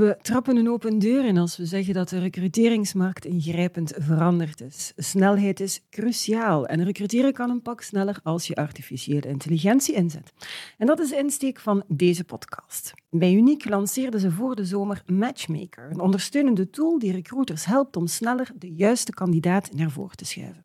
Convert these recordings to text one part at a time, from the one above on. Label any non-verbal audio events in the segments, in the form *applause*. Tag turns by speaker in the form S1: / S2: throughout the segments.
S1: We trappen een open deur in als we zeggen dat de recruteringsmarkt ingrijpend veranderd is. Snelheid is cruciaal en recruteren kan een pak sneller als je artificiële intelligentie inzet. En dat is de insteek van deze podcast. Bij Unique lanceerden ze voor de zomer Matchmaker, een ondersteunende tool die recruiters helpt om sneller de juiste kandidaat naar voren te schuiven.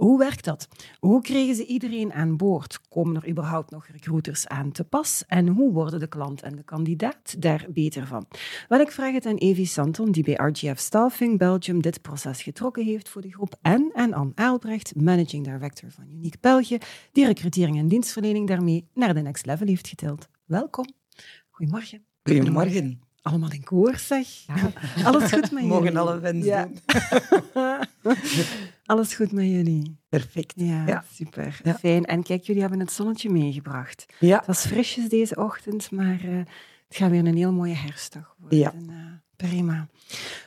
S1: Hoe werkt dat? Hoe kregen ze iedereen aan boord? Komen er überhaupt nog recruiters aan te pas? En hoe worden de klant en de kandidaat daar beter van? Wel, ik vraag het aan Evi Santon, die bij RGF Staffing Belgium dit proces getrokken heeft voor de groep, en aan Anne Aalbrecht, Managing Director van Unique België, die recrutering en dienstverlening daarmee naar de next level heeft getild. Welkom. Goedemorgen.
S2: Goedemorgen.
S1: Allemaal in koers, zeg. Ja. Alles goed met *laughs* jullie?
S2: Mogen alle wensen
S1: ja. *laughs* Alles goed met jullie?
S2: Perfect.
S1: Ja, super. Fijn. En kijk, jullie hebben het zonnetje meegebracht.
S2: Ja.
S1: Het was frisjes deze ochtend, maar uh, het gaat weer een heel mooie herfstdag worden.
S2: Ja.
S1: Prima.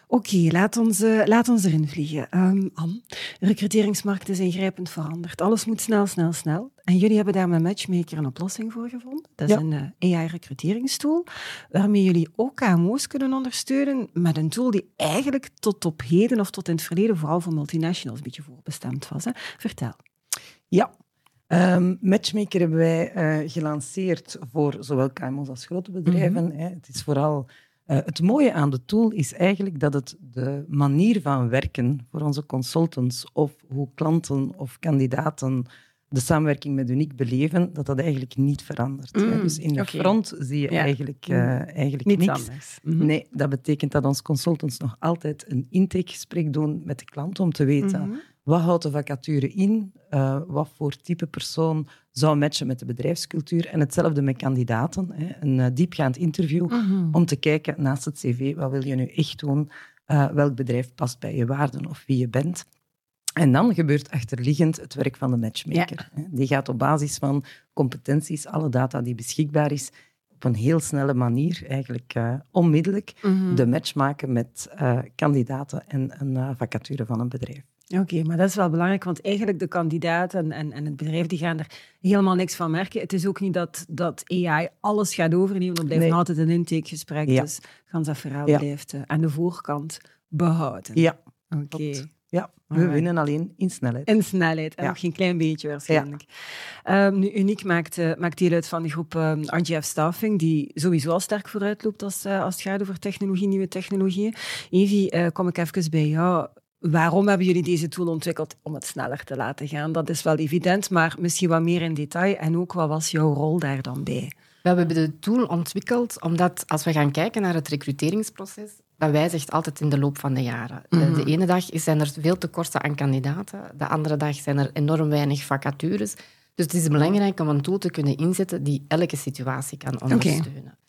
S1: Oké, okay, laat, ons, uh, laat ons erin vliegen. Um, Anne, recruteringsmarkt is ingrijpend veranderd. Alles moet snel, snel, snel. En jullie hebben daar met Matchmaker een oplossing voor gevonden. Dat is
S2: Ja.
S1: een uh, AI-recruteringstool, waarmee jullie ook KMO's kunnen ondersteunen met een tool die eigenlijk tot op heden of tot in het verleden vooral voor multinationals een beetje voorbestemd was. Hè? Vertel.
S2: Ja. Um, Matchmaker hebben wij uh, gelanceerd voor zowel KMO's als grote bedrijven.
S1: Mhm.
S2: Hè. Het is vooral... Uh, het mooie aan de tool is eigenlijk dat het de manier van werken voor onze consultants of hoe klanten of kandidaten de samenwerking met Uniek beleven, dat dat eigenlijk niet verandert.
S1: Mm.
S2: Dus in de front zie je
S1: Ja.
S2: eigenlijk, uh, eigenlijk
S1: Niets
S2: niks.
S1: anders. Mhm.
S2: Nee, dat betekent dat onze consultants nog altijd een intakegesprek doen met de klant om te weten
S1: Mhm.
S2: Wat houdt de vacature in, uh, wat voor type persoon zou matchen met de bedrijfscultuur. En hetzelfde met kandidaten. Hè. Een uh, diepgaand interview
S1: Mhm.
S2: om te kijken naast het cv, wat wil je nu echt doen? Uh, welk bedrijf past bij je waarden of wie je bent? En dan gebeurt achterliggend het werk van de matchmaker. Ja. Die gaat op basis van competenties, alle data die beschikbaar is, op een heel snelle manier, eigenlijk uh, onmiddellijk,
S1: Mhm.
S2: de match maken met uh, kandidaten en een uh, vacature van een bedrijf.
S1: Oké, okay, maar dat is wel belangrijk, want eigenlijk de kandidaat en, en, en, het bedrijf die gaan er helemaal niks van merken. Het is ook niet dat, dat AI alles gaat overnemen, er blijft
S2: nee.
S1: altijd een intakegesprek,
S2: ja.
S1: dus gans dat verhaal
S2: ja.
S1: blijft uh, aan de voorkant behouden.
S2: Ja,
S1: oké.
S2: Okay. Ja, we Alright. winnen alleen in snelheid.
S1: In snelheid, en ja. nog geen klein beetje waarschijnlijk. Ja. Um, nu, Uniek maakt, uh, maakt deel uit van de groep um, RGF Staffing, die sowieso al sterk vooruit loopt als, uh, als het gaat over technologie, nieuwe technologieën. Evie, uh, kom ik even bij jou. Waarom hebben jullie deze tool ontwikkeld om het sneller te laten gaan? Dat is wel evident, maar misschien wat meer in detail. En ook, wat was jouw rol daar dan bij?
S3: We hebben de tool ontwikkeld omdat als we gaan kijken naar het recruteringsproces, dat wijzigt altijd in de loop van de jaren. Mm -hmm. de, de, ene dag zijn er veel tekorten aan kandidaten, de andere dag zijn er enorm weinig vacatures. Dus het is belangrijk om een tool te kunnen inzetten die elke situatie kan ondersteunen. Okay.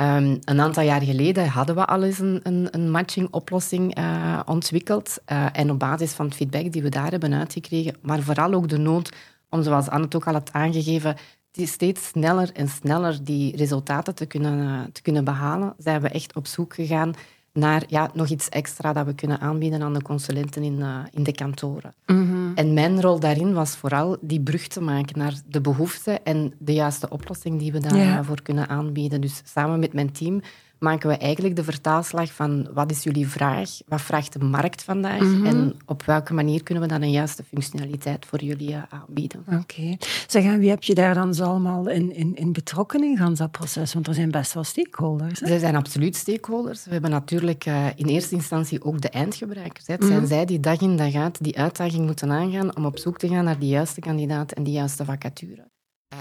S3: Um, een aantal jaar geleden hadden we al eens een, een, een matching-oplossing uh, ontwikkeld. Uh, en op basis van het feedback die we daar hebben uitgekregen, maar vooral ook de nood om, zoals Anne het ook al had aangegeven, steeds sneller en sneller die resultaten te kunnen, uh, te kunnen behalen, zijn we echt op zoek gegaan naar ja, nog iets extra dat we kunnen aanbieden aan de consulenten in, uh, in de kantoren.
S1: Mhm.
S3: Mm -hmm. En mijn rol daarin was vooral die brug te maken naar de behoefte en de juiste oplossing die we daarvoor kunnen aanbieden. Dus samen met mijn team maken we eigenlijk de vertaalslag van wat is jullie vraag, wat vraagt de markt vandaag
S1: Mhm.
S3: mm -hmm. en op welke manier kunnen we dan een juiste functionaliteit voor jullie uh, aanbieden.
S1: Oké. Okay. Zeg, en wie heb je daar dan zo allemaal in, in, in betrokken in gans dat proces? Want er zijn best wel stakeholders. Hè?
S3: Er zijn absoluut stakeholders. We hebben natuurlijk uh, in eerste instantie ook de eindgebruikers. Hè. Het
S1: Mhm.
S3: zijn zij die dag in dag uit die uitdaging moeten aangaan om op zoek te gaan naar de juiste kandidaat en de juiste vacature.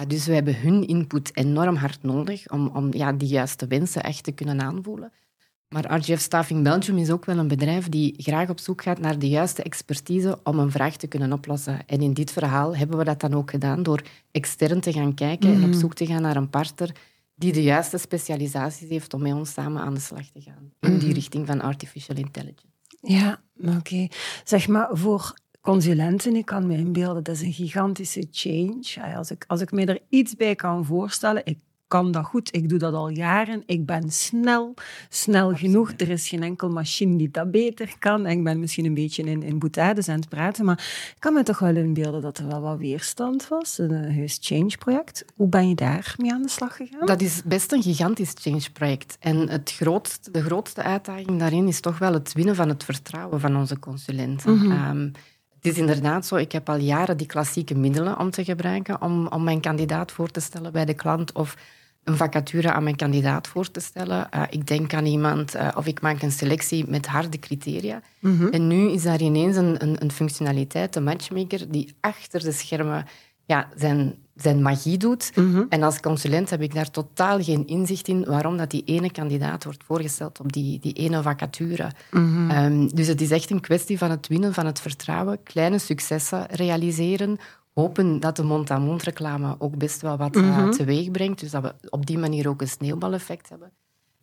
S3: Dus we hebben hun input enorm hard nodig om, om ja, die juiste wensen echt te kunnen aanvoelen. Maar RGF Staffing Belgium is ook wel een bedrijf die graag op zoek gaat naar de juiste expertise om een vraag te kunnen oplossen. En in dit verhaal hebben we dat dan ook gedaan door extern te gaan kijken mm. en op zoek te gaan naar een partner die de juiste specialisaties heeft om met ons samen aan de slag te gaan in die
S1: Mhm.
S3: richting van artificial intelligence.
S1: Ja, oké. Okay. Zeg maar, voor consulenten, ik kan me inbeelden, dat is een gigantische change. Als ik, als ik me er iets bij kan voorstellen, ik kan dat goed. Ik doe dat al jaren. Ik ben snel, snel genoeg. Er is geen enkel machine die dat beter kan. En ik ben misschien een beetje in, in boetades aan het praten, maar ik kan me toch wel inbeelden dat er wel wat weerstand was. Een heus change-project. Hoe ben je daar mee aan de slag gegaan?
S3: Dat is best een gigantisch change-project. En het grootste, de grootste uitdaging daarin is toch wel het winnen van het vertrouwen van onze consulenten. Ehm, het is inderdaad zo, ik heb al jaren die klassieke middelen om te gebruiken om, om mijn kandidaat voor te stellen bij de klant of een vacature aan mijn kandidaat voor te stellen. Uh, ik denk aan iemand uh, of ik maak een selectie met harde criteria. Mm -hmm. En nu is daar ineens een, een, een, functionaliteit, de matchmaker, die achter de schermen ja, zijn, zijn magie doet. Mm -hmm. En als consulent heb ik daar totaal geen inzicht in waarom dat die ene kandidaat wordt voorgesteld op die, die ene vacature. Mm -hmm. um, dus het is echt een kwestie van het winnen van het vertrouwen, kleine successen realiseren, hopen dat de mond-aan-mond reclame ook best wel wat mm -hmm. teweeg brengt. Dus dat we op die manier ook een sneeuwbaleffect hebben.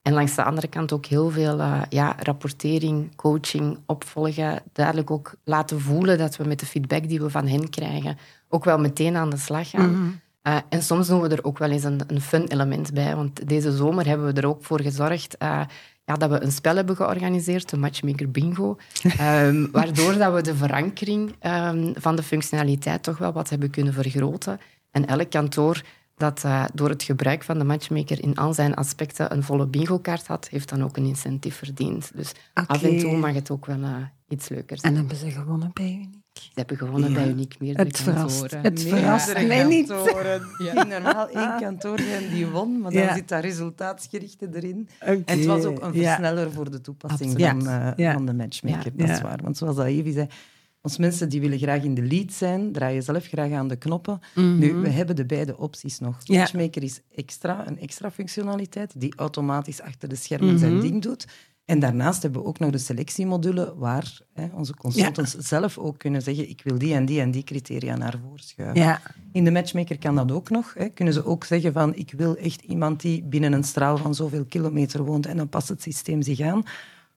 S3: En langs de andere kant ook heel veel uh, ja, rapportering, coaching, opvolgen. Duidelijk ook laten voelen dat we met de feedback die we van hen krijgen ook wel meteen aan de slag gaan. Mm -hmm. uh, en soms doen we er ook wel eens een, een fun element bij. Want deze zomer hebben we er ook voor gezorgd uh, ja, dat we een spel hebben georganiseerd, de Matchmaker Bingo, um, *laughs* waardoor dat we de verankering um, van de functionaliteit toch wel wat hebben kunnen vergroten. En elk kantoor dat uh, door het gebruik van de matchmaker in al zijn aspecten een volle bingo-kaart had, heeft dan ook een incentief verdiend. Dus okay. af en toe mag het ook wel uh, iets leuker zijn.
S1: En hebben ze gewonnen bij Uniek?
S3: Ze hebben gewonnen ja. bij Uniek meerdere
S1: het verrast,
S3: kantoren.
S1: Het verrast mij niet.
S2: Ja. normaal één kantoor zijn die won, maar dan zit dat resultaatsgerichte erin. Okay. En het was ook een versneller voor de toepassing van, uh, van, de matchmaker, dat is waar. Want zoals dat Evie zei, ons mensen die willen graag in de lead zijn, draaien zelf graag aan de knoppen. Mm -hmm. Nu, we hebben de beide opties nog. Ja. Matchmaker is extra, een extra functionaliteit die automatisch achter de schermen mm -hmm. zijn ding doet. En daarnaast hebben we ook nog de selectiemodule waar hè, onze consultants ja. zelf ook kunnen zeggen ik wil die en die en die criteria naar voren schuiven.
S1: Ja.
S2: In de matchmaker kan dat ook nog. Hè. Kunnen ze ook zeggen van ik wil echt iemand die binnen een straal van zoveel kilometer woont en dan past het systeem zich aan.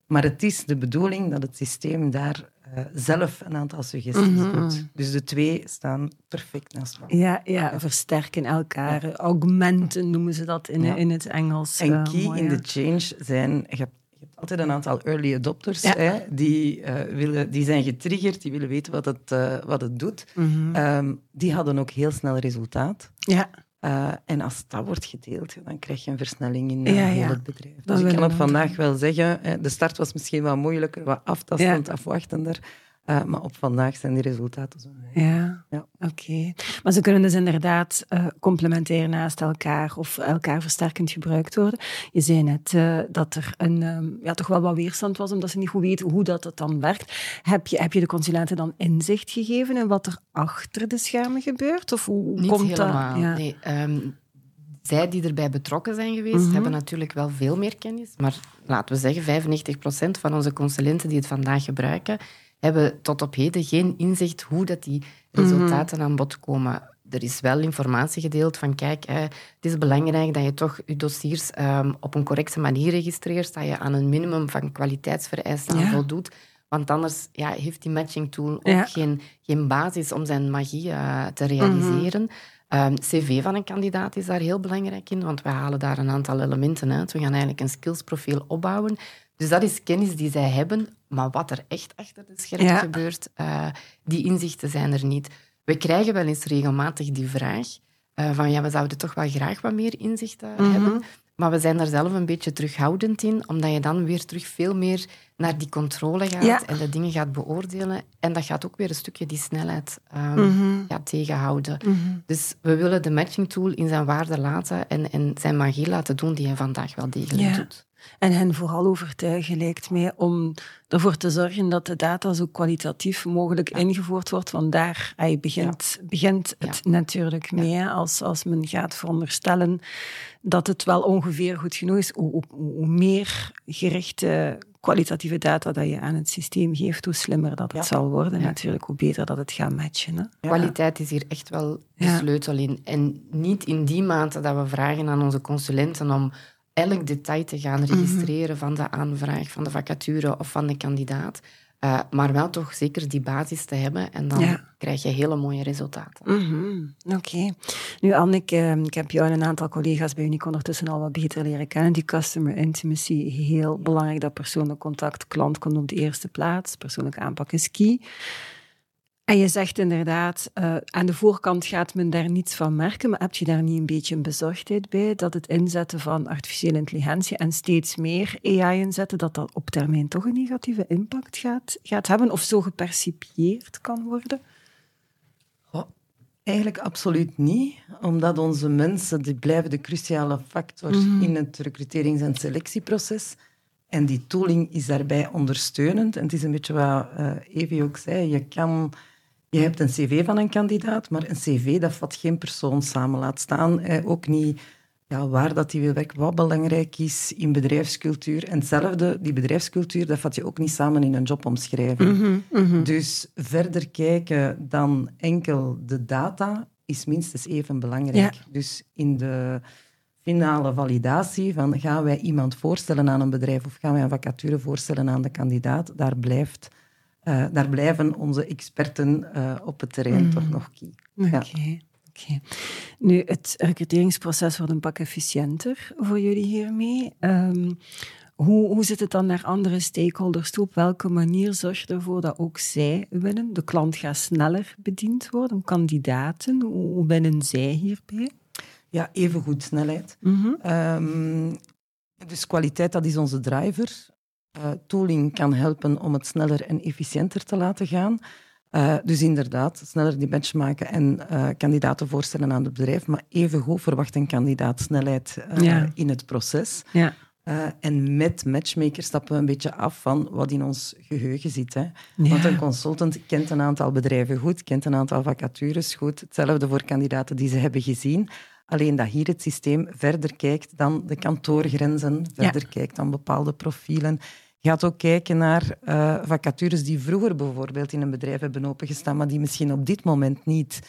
S2: Maar het is de bedoeling dat het systeem daar uh, zelf een aantal suggesties mm -hmm. doet. Dus de twee staan perfect naast elkaar.
S1: Ja, ja, versterken elkaar. Ja. Augmenten noemen ze dat in, ja. in het Engels.
S2: En key uh, mooi, in the change zijn... Je hebt, je hebt altijd een aantal early adopters hè, die, uh, willen, die zijn getriggerd, die willen weten wat het, wat het doet. Mm -hmm. um, die hadden ook heel snel resultaat.
S1: Ja.
S2: Uh, en als dat wordt gedeeld, dan krijg je een versnelling in uh, ja, het bedrijf. Dus ik kan op vandaag wel zeggen, hè, de start was misschien wat moeilijker, wat aftastend, afwachtender. Uh, maar op vandaag zijn die resultaten zo.
S1: Ja, ja. oké. Okay. Maar ze kunnen dus inderdaad uh, complementair naast elkaar of elkaar versterkend gebruikt worden. Je zei net uh, dat er een, um, ja, toch wel wat weerstand was, omdat ze niet goed weten hoe dat het dan werkt. Heb je, heb je de consulenten dan inzicht gegeven in wat er achter de schermen gebeurt? Of hoe
S3: niet
S1: komt
S3: helemaal,
S1: dat?
S3: Ja. Nee, um, zij die erbij betrokken zijn geweest, mm -hmm. hebben natuurlijk wel veel meer kennis. Maar laten we zeggen, 95% van onze consulenten die het vandaag gebruiken, hebben tot op heden geen inzicht hoe dat die resultaten aan bod komen. Er is wel informatie gedeeld van, kijk, hè, het is belangrijk dat je toch je dossiers um, op een correcte manier registreert, dat je aan een minimum van kwaliteitsvereisten ja. voldoet. Want anders ja, heeft die matching tool ook ja. geen, geen basis om zijn magie uh, te realiseren. Mm -hmm. um, CV van een kandidaat is daar heel belangrijk in, want we halen daar een aantal elementen uit. We gaan eigenlijk een skillsprofiel opbouwen. Dus dat is kennis die zij hebben, maar wat er echt achter de schermen ja. gebeurt, uh, die inzichten zijn er niet. We krijgen wel eens regelmatig die vraag uh, van ja, we zouden toch wel graag wat meer inzichten mm -hmm. hebben, maar we zijn daar zelf een beetje terughoudend in, omdat je dan weer terug veel meer naar die controle gaat ja. en de dingen gaat beoordelen. En dat gaat ook weer een stukje die snelheid um, mm -hmm. ja, tegenhouden. Mm -hmm. Dus we willen de matching tool in zijn waarde laten en, en zijn magie laten doen die hij vandaag wel degelijk
S1: ja.
S3: doet.
S1: En hen vooral overtuigen, lijkt mij, om ervoor te zorgen dat de data zo kwalitatief mogelijk ja. ingevoerd wordt. Want daar ay, begint, ja. begint het ja. natuurlijk mee. Als, als men gaat veronderstellen dat het wel ongeveer goed genoeg is, hoe, hoe, hoe meer gerichte kwalitatieve data dat je aan het systeem geeft, hoe slimmer dat het zal worden. Natuurlijk, hoe beter dat het gaat matchen. Hè?
S3: Kwaliteit is hier echt wel de sleutel in. En niet in die mate dat we vragen aan onze consulenten om elk detail te gaan registreren mm -hmm. van de aanvraag, van de vacature of van de kandidaat. Uh, maar wel toch zeker die basis te hebben en dan krijg je hele mooie resultaten.
S1: Mm Oké. Nu, Annik, uh, ik heb jou en een aantal collega's bij Unique ondertussen al wat beter leren kennen. Die customer intimacy, heel belangrijk, dat persoonlijk contact, klant komt op de eerste plaats, persoonlijke aanpak is key. En je zegt inderdaad, uh, aan de voorkant gaat men daar niets van merken, maar heb je daar niet een beetje een bezorgdheid bij dat het inzetten van artificiële intelligentie en steeds meer AI inzetten, dat dat op termijn toch een negatieve impact gaat, gaat hebben of zo gepercipieerd kan worden?
S2: Oh, eigenlijk absoluut niet, omdat onze mensen die blijven de cruciale factor mm in het recruterings- en selectieproces. En die tooling is daarbij ondersteunend. En het is een beetje wat uh, Evie ook zei, je kan je hebt een cv van een kandidaat, maar een cv dat vat geen persoon samen. Laat staan eh, ook niet ja, waar dat die wil werken, wat belangrijk is in bedrijfscultuur. En hetzelfde, die bedrijfscultuur, dat vat je ook niet samen in een jobomschrijving. Mm -hmm, Dus verder kijken dan enkel de data is minstens even belangrijk. Dus in de finale validatie van gaan wij iemand voorstellen aan een bedrijf of gaan wij een vacature voorstellen aan de kandidaat, daar blijft uh, daar blijven onze experten uh, op het terrein mm. toch nog key.
S1: Oké. Okay. Nu, het recruteringsproces wordt een pak efficiënter voor jullie hiermee. Um, hoe, hoe zit het dan naar andere stakeholders toe? Op welke manier zorg je ervoor dat ook zij winnen? De klant gaat sneller bediend worden, kandidaten, hoe, hoe winnen zij hierbij?
S2: Ja, even goed snelheid. Mm -hmm. um, dus kwaliteit, dat is onze driver. Uh, tooling kan helpen om het sneller en efficiënter te laten gaan. Uh, dus inderdaad, sneller die match maken en uh, kandidaten voorstellen aan het bedrijf. Maar evengoed verwacht een kandidaat snelheid ja. in het proces. Ja. en met Matchmaker stappen we een beetje af van wat in ons geheugen zit. Hè. Ja. Want een consultant kent een aantal bedrijven goed, kent een aantal vacatures goed. Hetzelfde voor kandidaten die ze hebben gezien. Alleen dat hier het systeem verder kijkt dan de kantoorgrenzen, verder kijkt dan bepaalde profielen gaat ook kijken naar uh, vacatures die vroeger bijvoorbeeld in een bedrijf hebben opengestaan, maar die misschien op dit moment niet,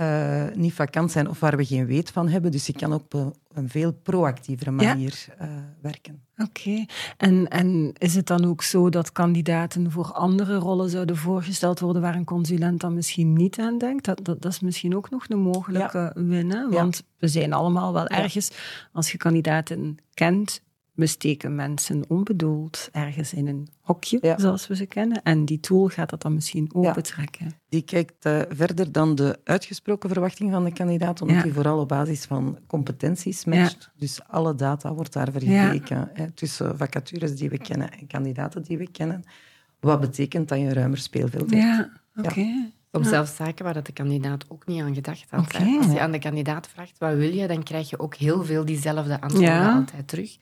S2: uh, niet vakant zijn of waar we geen weet van hebben. Dus je kan ook op een veel proactievere manier ja. uh, werken.
S1: Oké. En, en is het dan ook zo dat kandidaten voor andere rollen zouden voorgesteld worden waar een consulent dan misschien niet aan denkt? Dat, dat, dat is misschien ook nog een mogelijke ja. win. Want we zijn allemaal wel ergens, als je kandidaten kent, we steken mensen onbedoeld ergens in een hokje, zoals we ze kennen. En die tool gaat dat dan misschien opentrekken. Ja.
S2: Die kijkt uh, verder dan de uitgesproken verwachting van de kandidaat, omdat die vooral op basis van competenties matcht. Dus alle data wordt daar vergeleken hè, tussen vacatures die we kennen en kandidaten die we kennen. Wat betekent dat je een ruimer speelveld hebt.
S1: Ja, oké.
S3: Soms zelfs zaken waar de kandidaat ook niet aan gedacht had. Okay, Als je aan de kandidaat vraagt wat wil je, dan krijg je ook heel veel diezelfde antwoorden altijd terug.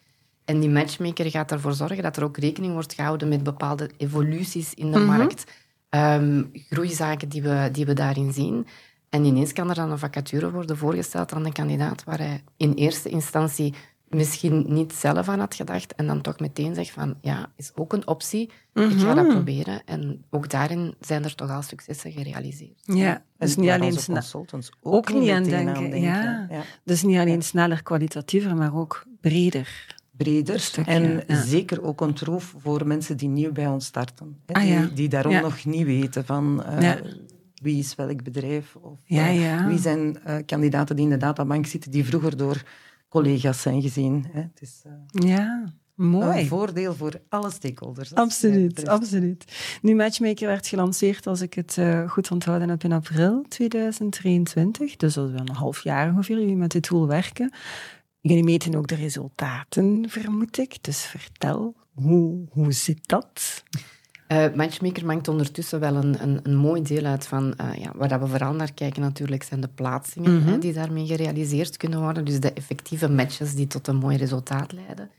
S3: En die matchmaker gaat ervoor zorgen dat er ook rekening wordt gehouden met bepaalde evoluties in de mhm. markt, um, groeizaken die we, die we daarin zien. En ineens kan er dan een vacature worden voorgesteld aan de kandidaat waar hij in eerste instantie misschien niet zelf aan had gedacht en dan toch meteen zegt van ja, is ook een optie, ik ga dat mhm. proberen. En ook daarin zijn er toch al successen gerealiseerd.
S1: Ja, dus niet alleen consultants ook, ook niet aan denken. Aan denken. Ja. ja. Dus niet alleen sneller, kwalitatiever, maar ook breder
S2: breder. en zeker ook een troef voor mensen die nieuw bij ons starten. Hè, ah, die, die, daarom nog niet weten van uh, wie is welk bedrijf. Of uh, wie zijn uh, kandidaten die in de databank zitten, die vroeger door collega's zijn gezien. Hè. Het is,
S1: ja, mooi.
S2: Een voordeel voor alle stakeholders.
S1: Absoluut, absoluut. Nu, Matchmaker werd gelanceerd, als ik het goed onthouden heb, in april 2023. Dus dat is een half jaar ongeveer jullie met de tool werken. Jullie meten ook de resultaten, vermoed ik. Dus vertel, hoe, hoe zit dat?
S3: Uh, Matchmaker maakt ondertussen wel een, een, een mooi deel uit van uh, ja, waar we vooral naar kijken natuurlijk zijn de plaatsingen hè, mhm. die daarmee gerealiseerd kunnen worden. Dus de effectieve matches die tot een mooi resultaat leiden.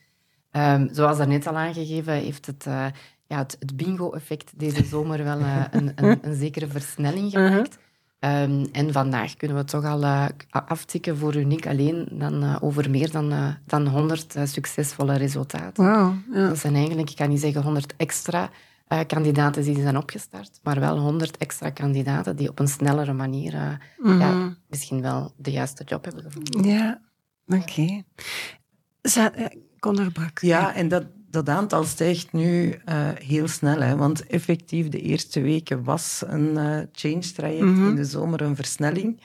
S3: Um, zoals daarnet al aangegeven heeft het, uh, ja, het, het bingo-effect deze zomer wel een, een, een, zekere versnelling mhm. gemaakt. Um, en vandaag kunnen we toch al uh, aftikken voor Uniek alleen dan, uh, over meer dan, uh, dan 100 succesvolle resultaten.
S1: Wow, ja.
S3: Dat zijn eigenlijk, ik kan niet zeggen 100 extra kandidaten die zijn opgestart, maar wel 100 extra kandidaten die op een snellere manier mm ja, misschien wel de juiste job hebben gevonden.
S1: Ja, oké. Okay. Brak.
S2: Ja, en dat, dat aantal stijgt nu uh, heel snel. Hè, want effectief, de eerste weken was een uh, change-traject,
S1: Mhm.
S2: in de zomer een versnelling.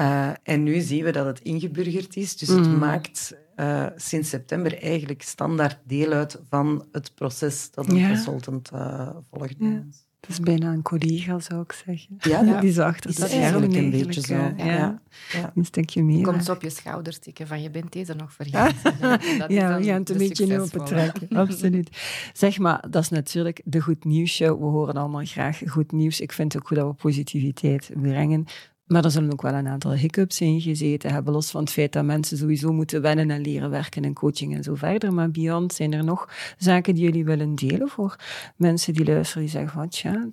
S2: Uh, en nu zien we dat het ingeburgerd is. Dus het
S1: Mhm.
S2: maakt sinds september eigenlijk standaard deel uit van het proces dat een
S1: Ja.
S2: consultant volgt.
S1: Ja. Het is bijna een collega, zou ik zeggen.
S2: Ja, *laughs*
S1: Die zo achter
S2: is
S1: dat
S2: eigenlijk
S1: scherm
S2: een
S1: eigenlijk,
S2: beetje zo. Ja.
S1: Ja.
S2: Ja.
S1: Een stukje meer.
S3: Komt ze op je schouder tikken van je bent deze nog vergeten. *laughs* Dat is
S1: Ja, we gaan het een
S3: de
S1: beetje nu
S3: succesvolle.
S1: opentrekken. *laughs* Absoluut. Zeg maar, dat is natuurlijk de Goed Nieuws Show. We horen allemaal graag goed nieuws. Ik vind het ook goed dat we positiviteit brengen. Maar er zullen ook wel een aantal hiccups in gezeten hebben, los van het feit dat mensen sowieso moeten wennen en leren werken in coaching en zo verder. Maar beyond zijn er nog zaken die jullie willen delen voor mensen die luisteren, die zeggen van, tja,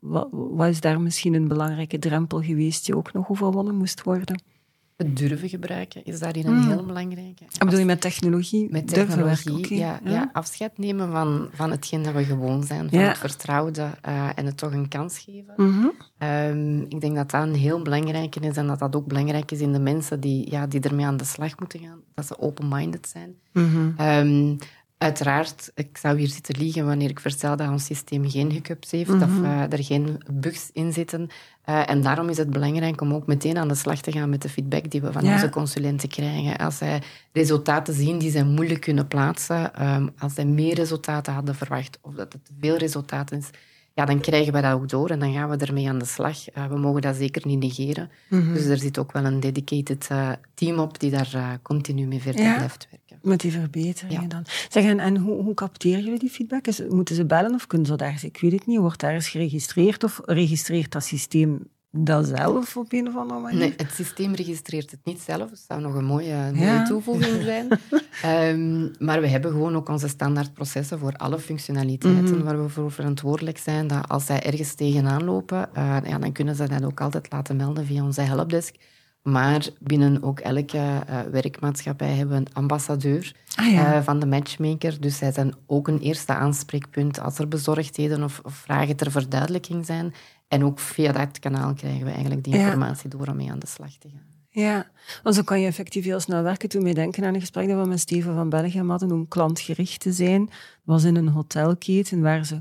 S1: wat, wat is daar misschien een belangrijke drempel geweest die ook nog overwonnen moest worden?
S3: Het durven gebruiken is daarin een
S1: Mm.
S3: heel belangrijke.
S1: Wat bedoel je met technologie?
S3: Met technologie, ja, ja. afscheid nemen van, van hetgeen dat we gewoon zijn, van
S1: Ja.
S3: het vertrouwde eh, en het toch een kans geven.
S1: Mhm.
S3: Ehm, ik denk dat dat een heel belangrijke is en dat dat ook belangrijk is in de mensen die, ja, die ermee aan de slag moeten gaan, dat ze open-minded zijn.
S1: Mhm.
S3: Ehm, uiteraard, ik zou hier zitten liegen wanneer ik vertel dat ons systeem geen hiccups heeft,
S1: Mhm.
S3: of uh, er geen bugs in zitten. Uh, en daarom is het belangrijk om ook meteen aan de slag te gaan met de feedback die we van
S1: Ja.
S3: onze consulenten krijgen. Als zij resultaten zien die zij moeilijk kunnen plaatsen, um, als zij meer resultaten hadden verwacht of dat het veel resultaten is, ja, dan krijgen we dat ook door en dan gaan we ermee aan de slag. Uh, we mogen dat zeker niet negeren.
S1: Mhm.
S3: Dus er zit ook wel een dedicated uh, team op die daar continu mee verder
S1: Ja.
S3: blijft werken.
S1: Met die verbeteringen
S3: Ja.
S1: dan. Zeg, en, en hoe, hoe capteren jullie die feedback? Is, moeten ze bellen of kunnen ze daar eens- Ik weet het niet. Wordt daar eens geregistreerd of registreert dat systeem dat zelf op een of andere manier?
S3: Nee, het systeem registreert het niet zelf. Dat zou nog een mooie, mooie
S1: Ja.
S3: toevoeging zijn. *laughs* Ehm, maar we hebben gewoon ook onze standaardprocessen voor alle functionaliteiten
S1: Mhm.
S3: waar we voor verantwoordelijk zijn. Dat als zij ergens tegenaan lopen, eh, ja, dan kunnen ze dat ook altijd laten melden via onze helpdesk. Maar binnen ook elke eh, werkmaatschappij hebben we een ambassadeur
S1: Ah ja.
S3: eh, van de matchmaker. Dus zij zijn ook een eerste aanspreekpunt als er bezorgdheden of, of vragen ter verduidelijking zijn. En ook via dat kanaal krijgen we eigenlijk die
S1: Ja.
S3: informatie door om mee aan de slag te gaan.
S1: Ja, want zo kan je effectief heel snel werken. Toen wij denken aan een gesprek dat we met Steven van Belgium hadden om klantgericht te zijn. Dat was in een hotelketen waar ze,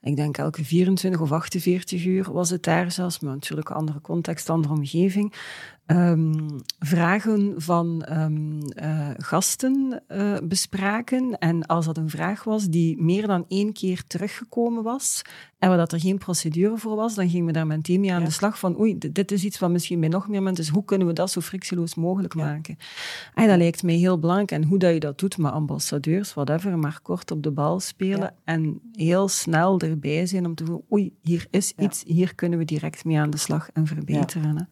S1: ik denk elke 24 of 48 uur was het daar zelfs, maar natuurlijk een andere context, andere omgeving. Ehm, vragen van ehm, eh, gasten eh, bespraken. En als dat een vraag was die meer dan één keer teruggekomen was en waar dat er geen procedure voor was, dan gingen we daar meteen mee aan
S2: Ja.
S1: de slag van oei, dit- is iets wat misschien bij nog meer mensen is. Hoe kunnen we dat zo frictieloos mogelijk
S2: Ja.
S1: maken? En dat lijkt mij heel belangrijk. En hoe dat je dat doet met ambassadeurs, whatever, maar kort op de bal spelen
S2: Ja.
S1: en heel snel erbij zijn om te voelen, oei, hier is iets, hier kunnen we direct mee aan de slag en verbeteren. hè.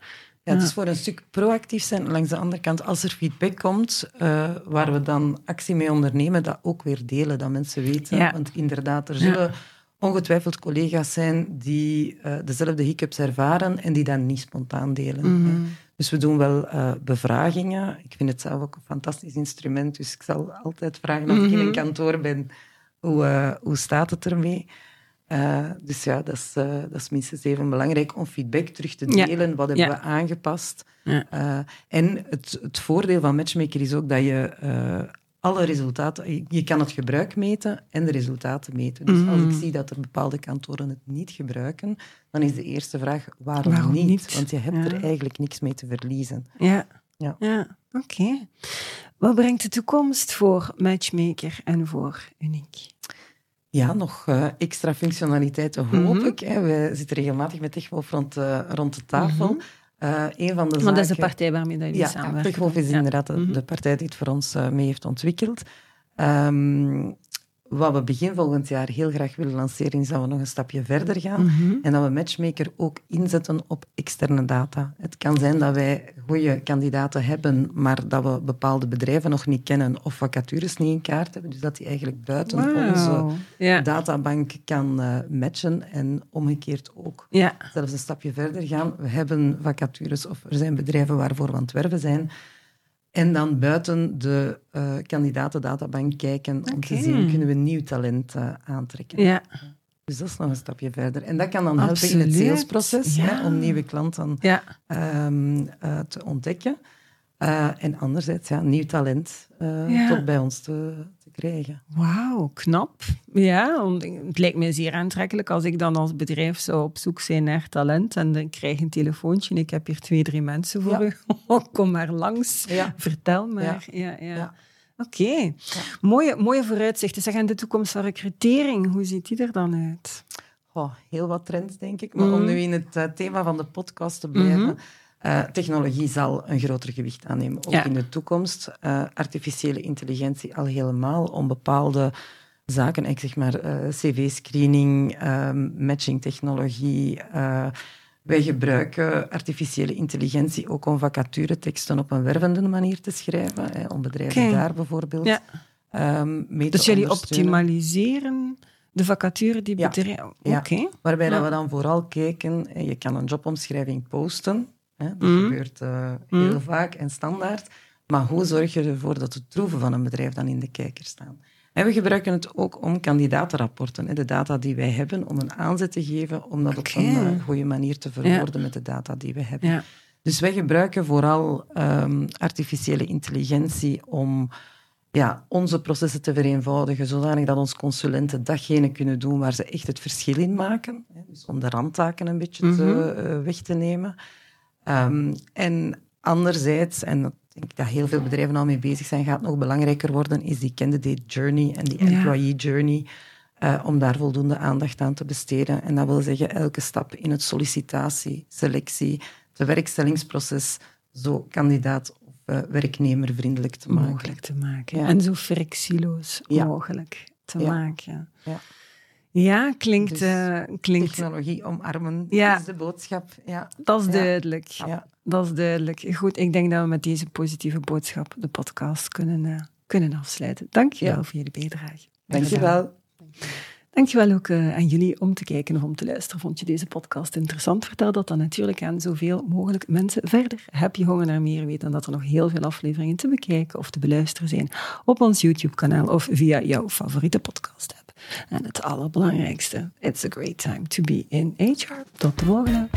S2: Ja, het is voor een stuk proactief zijn. Langs de andere kant, als er feedback komt, eh, waar we dan actie mee ondernemen, dat ook weer delen, dat mensen weten.
S1: Ja.
S2: Want inderdaad, er zullen ongetwijfeld collega's zijn die eh, dezelfde hiccups ervaren en die dat niet spontaan delen.
S1: Mhm.
S2: Dus we doen wel eh, bevragingen. Ik vind het zelf ook een fantastisch instrument, dus ik zal altijd vragen als ik in
S1: Mhm.
S2: een kantoor ben, hoe, hoe staat het ermee? Eh, dus ja, dat is, eh, dat is minstens even belangrijk om feedback terug te
S1: Ja.
S2: delen. Wat hebben
S1: Ja.
S2: we aangepast?
S1: Ja.
S2: Eh, en het, het voordeel van Matchmaker is ook dat je alle resultaten... Je, je kan het gebruik meten en de resultaten meten. Dus als ik zie dat er bepaalde kantoren het niet gebruiken, dan is de eerste vraag, waarom,
S1: Waarom
S2: niet?
S1: niet?
S2: Want je hebt er eigenlijk niks mee te verliezen.
S1: Ja.
S2: Ja.
S1: ja. Oké. Wat brengt de toekomst voor Matchmaker en voor Unique?
S2: Ja, nog eh, extra functionaliteiten hoop
S1: Mhm.
S2: ik. Hè. We zitten regelmatig met TechWolf rond, de- rond de tafel. Eh, een van de
S1: Want dat is de partij waarmee dat jullie
S2: Ja,
S1: samenwerken.
S2: TechWolf is
S1: Ja.
S2: inderdaad de,
S1: Mhm.
S2: de partij die het voor ons eh, mee heeft ontwikkeld. Ehm, wat we begin volgend jaar heel graag willen lanceren, is dat we nog een stapje verder gaan.
S1: Mhm.
S2: En dat we Matchmaker ook inzetten op externe data. Het kan zijn dat wij goede kandidaten hebben, maar dat we bepaalde bedrijven nog niet kennen of vacatures niet in kaart hebben. Dus dat die eigenlijk buiten onze.
S1: Ja.
S2: databank kan eh, matchen en omgekeerd ook
S1: Ja.
S2: zelfs een stapje verder gaan. We hebben vacatures of er zijn bedrijven waarvoor we aan het werven zijn. En dan buiten de eh kandidatendatabank kijken om te zien, kunnen we nieuw talent eh, aantrekken.
S1: Ja.
S2: Dus dat is nog een stapje verder. En dat kan dan helpen in het salesproces,
S1: Ja.
S2: hè, om nieuwe klanten
S1: Ja.
S2: ehm, eh, te ontdekken. Uh, en anderzijds, ja, nieuw talent uh, tot bij ons te, te krijgen.
S1: Wauw, knap. Ja, het lijkt mij zeer aantrekkelijk als ik dan als bedrijf zou op zoek zijn naar talent en dan krijg een telefoontje ik heb hier twee, drie mensen voor u. *laughs* Kom maar langs, vertel maar. ja. ja. Oké, mooie, mooie vooruitzichten. Zeg, en de toekomst van recrutering, hoe ziet die er dan uit?
S2: Oh, heel wat trends, denk ik. Maar om mhm. nu in het uh, thema van de podcast te blijven... Mhm. Uh, technologie zal een groter gewicht aannemen, ook in de toekomst. Uh, artificiële intelligentie al helemaal, om bepaalde zaken, ik zeg maar uh, cv-screening, matching-technologie. wij gebruiken artificiële intelligentie ook om vacatureteksten op een wervende manier te schrijven, hè, om bedrijven daar bijvoorbeeld ja. um, mee
S1: dus jullie optimaliseren de vacature die
S2: bedrijven... Ja. Waarbij dat we dan vooral kijken, je kan een jobomschrijving posten, Hè? Dat mhm. gebeurt uh, heel mhm. vaak en standaard. Maar hoe zorg je ervoor dat de troeven van een bedrijf dan in de kijker staan? En we gebruiken het ook om kandidatenrapporten, de data die wij hebben, om een aanzet te geven om dat op een uh, goede manier te verwoorden met de data die we hebben. Ja. Dus wij gebruiken vooral um, artificiële intelligentie om ja, onze processen te vereenvoudigen, zodanig dat onze consulenten datgene kunnen doen waar ze echt het verschil in maken. Dus om de randtaken een beetje te, uh, weg te nemen. Um, en anderzijds, en dat denk ik dat heel veel bedrijven al mee bezig zijn, gaat nog belangrijker worden, is die candidate journey en die employee journey. Uh, om daar voldoende aandacht aan te besteden. En dat wil zeggen elke stap in het sollicitatie, selectie, het werkstellingsproces zo kandidaat of uh, werknemervriendelijk te maken.
S1: Mogelijk te maken. Ja. En zo frictieloos mogelijk te maken. Ja. Ja, klinkt... Dus uh, klinkt...
S2: Technologie omarmen ja. is de boodschap. Ja.
S1: Dat is duidelijk. Ja. Dat is duidelijk. Goed, ik denk dat we met deze positieve boodschap de podcast kunnen, uh, kunnen afsluiten. Dank je wel voor jullie bijdrage.
S2: Dank je wel.
S1: Dankjewel ook uh, aan jullie om te kijken of om te luisteren. Vond je deze podcast interessant? Vertel dat dan natuurlijk aan zoveel mogelijk mensen verder. Heb je honger naar meer? Weet dan dat er nog heel veel afleveringen te bekijken of te beluisteren zijn op ons YouTube-kanaal of via jouw favoriete podcast-app. En het allerbelangrijkste, it's a great time to be in HR. Tot de volgende!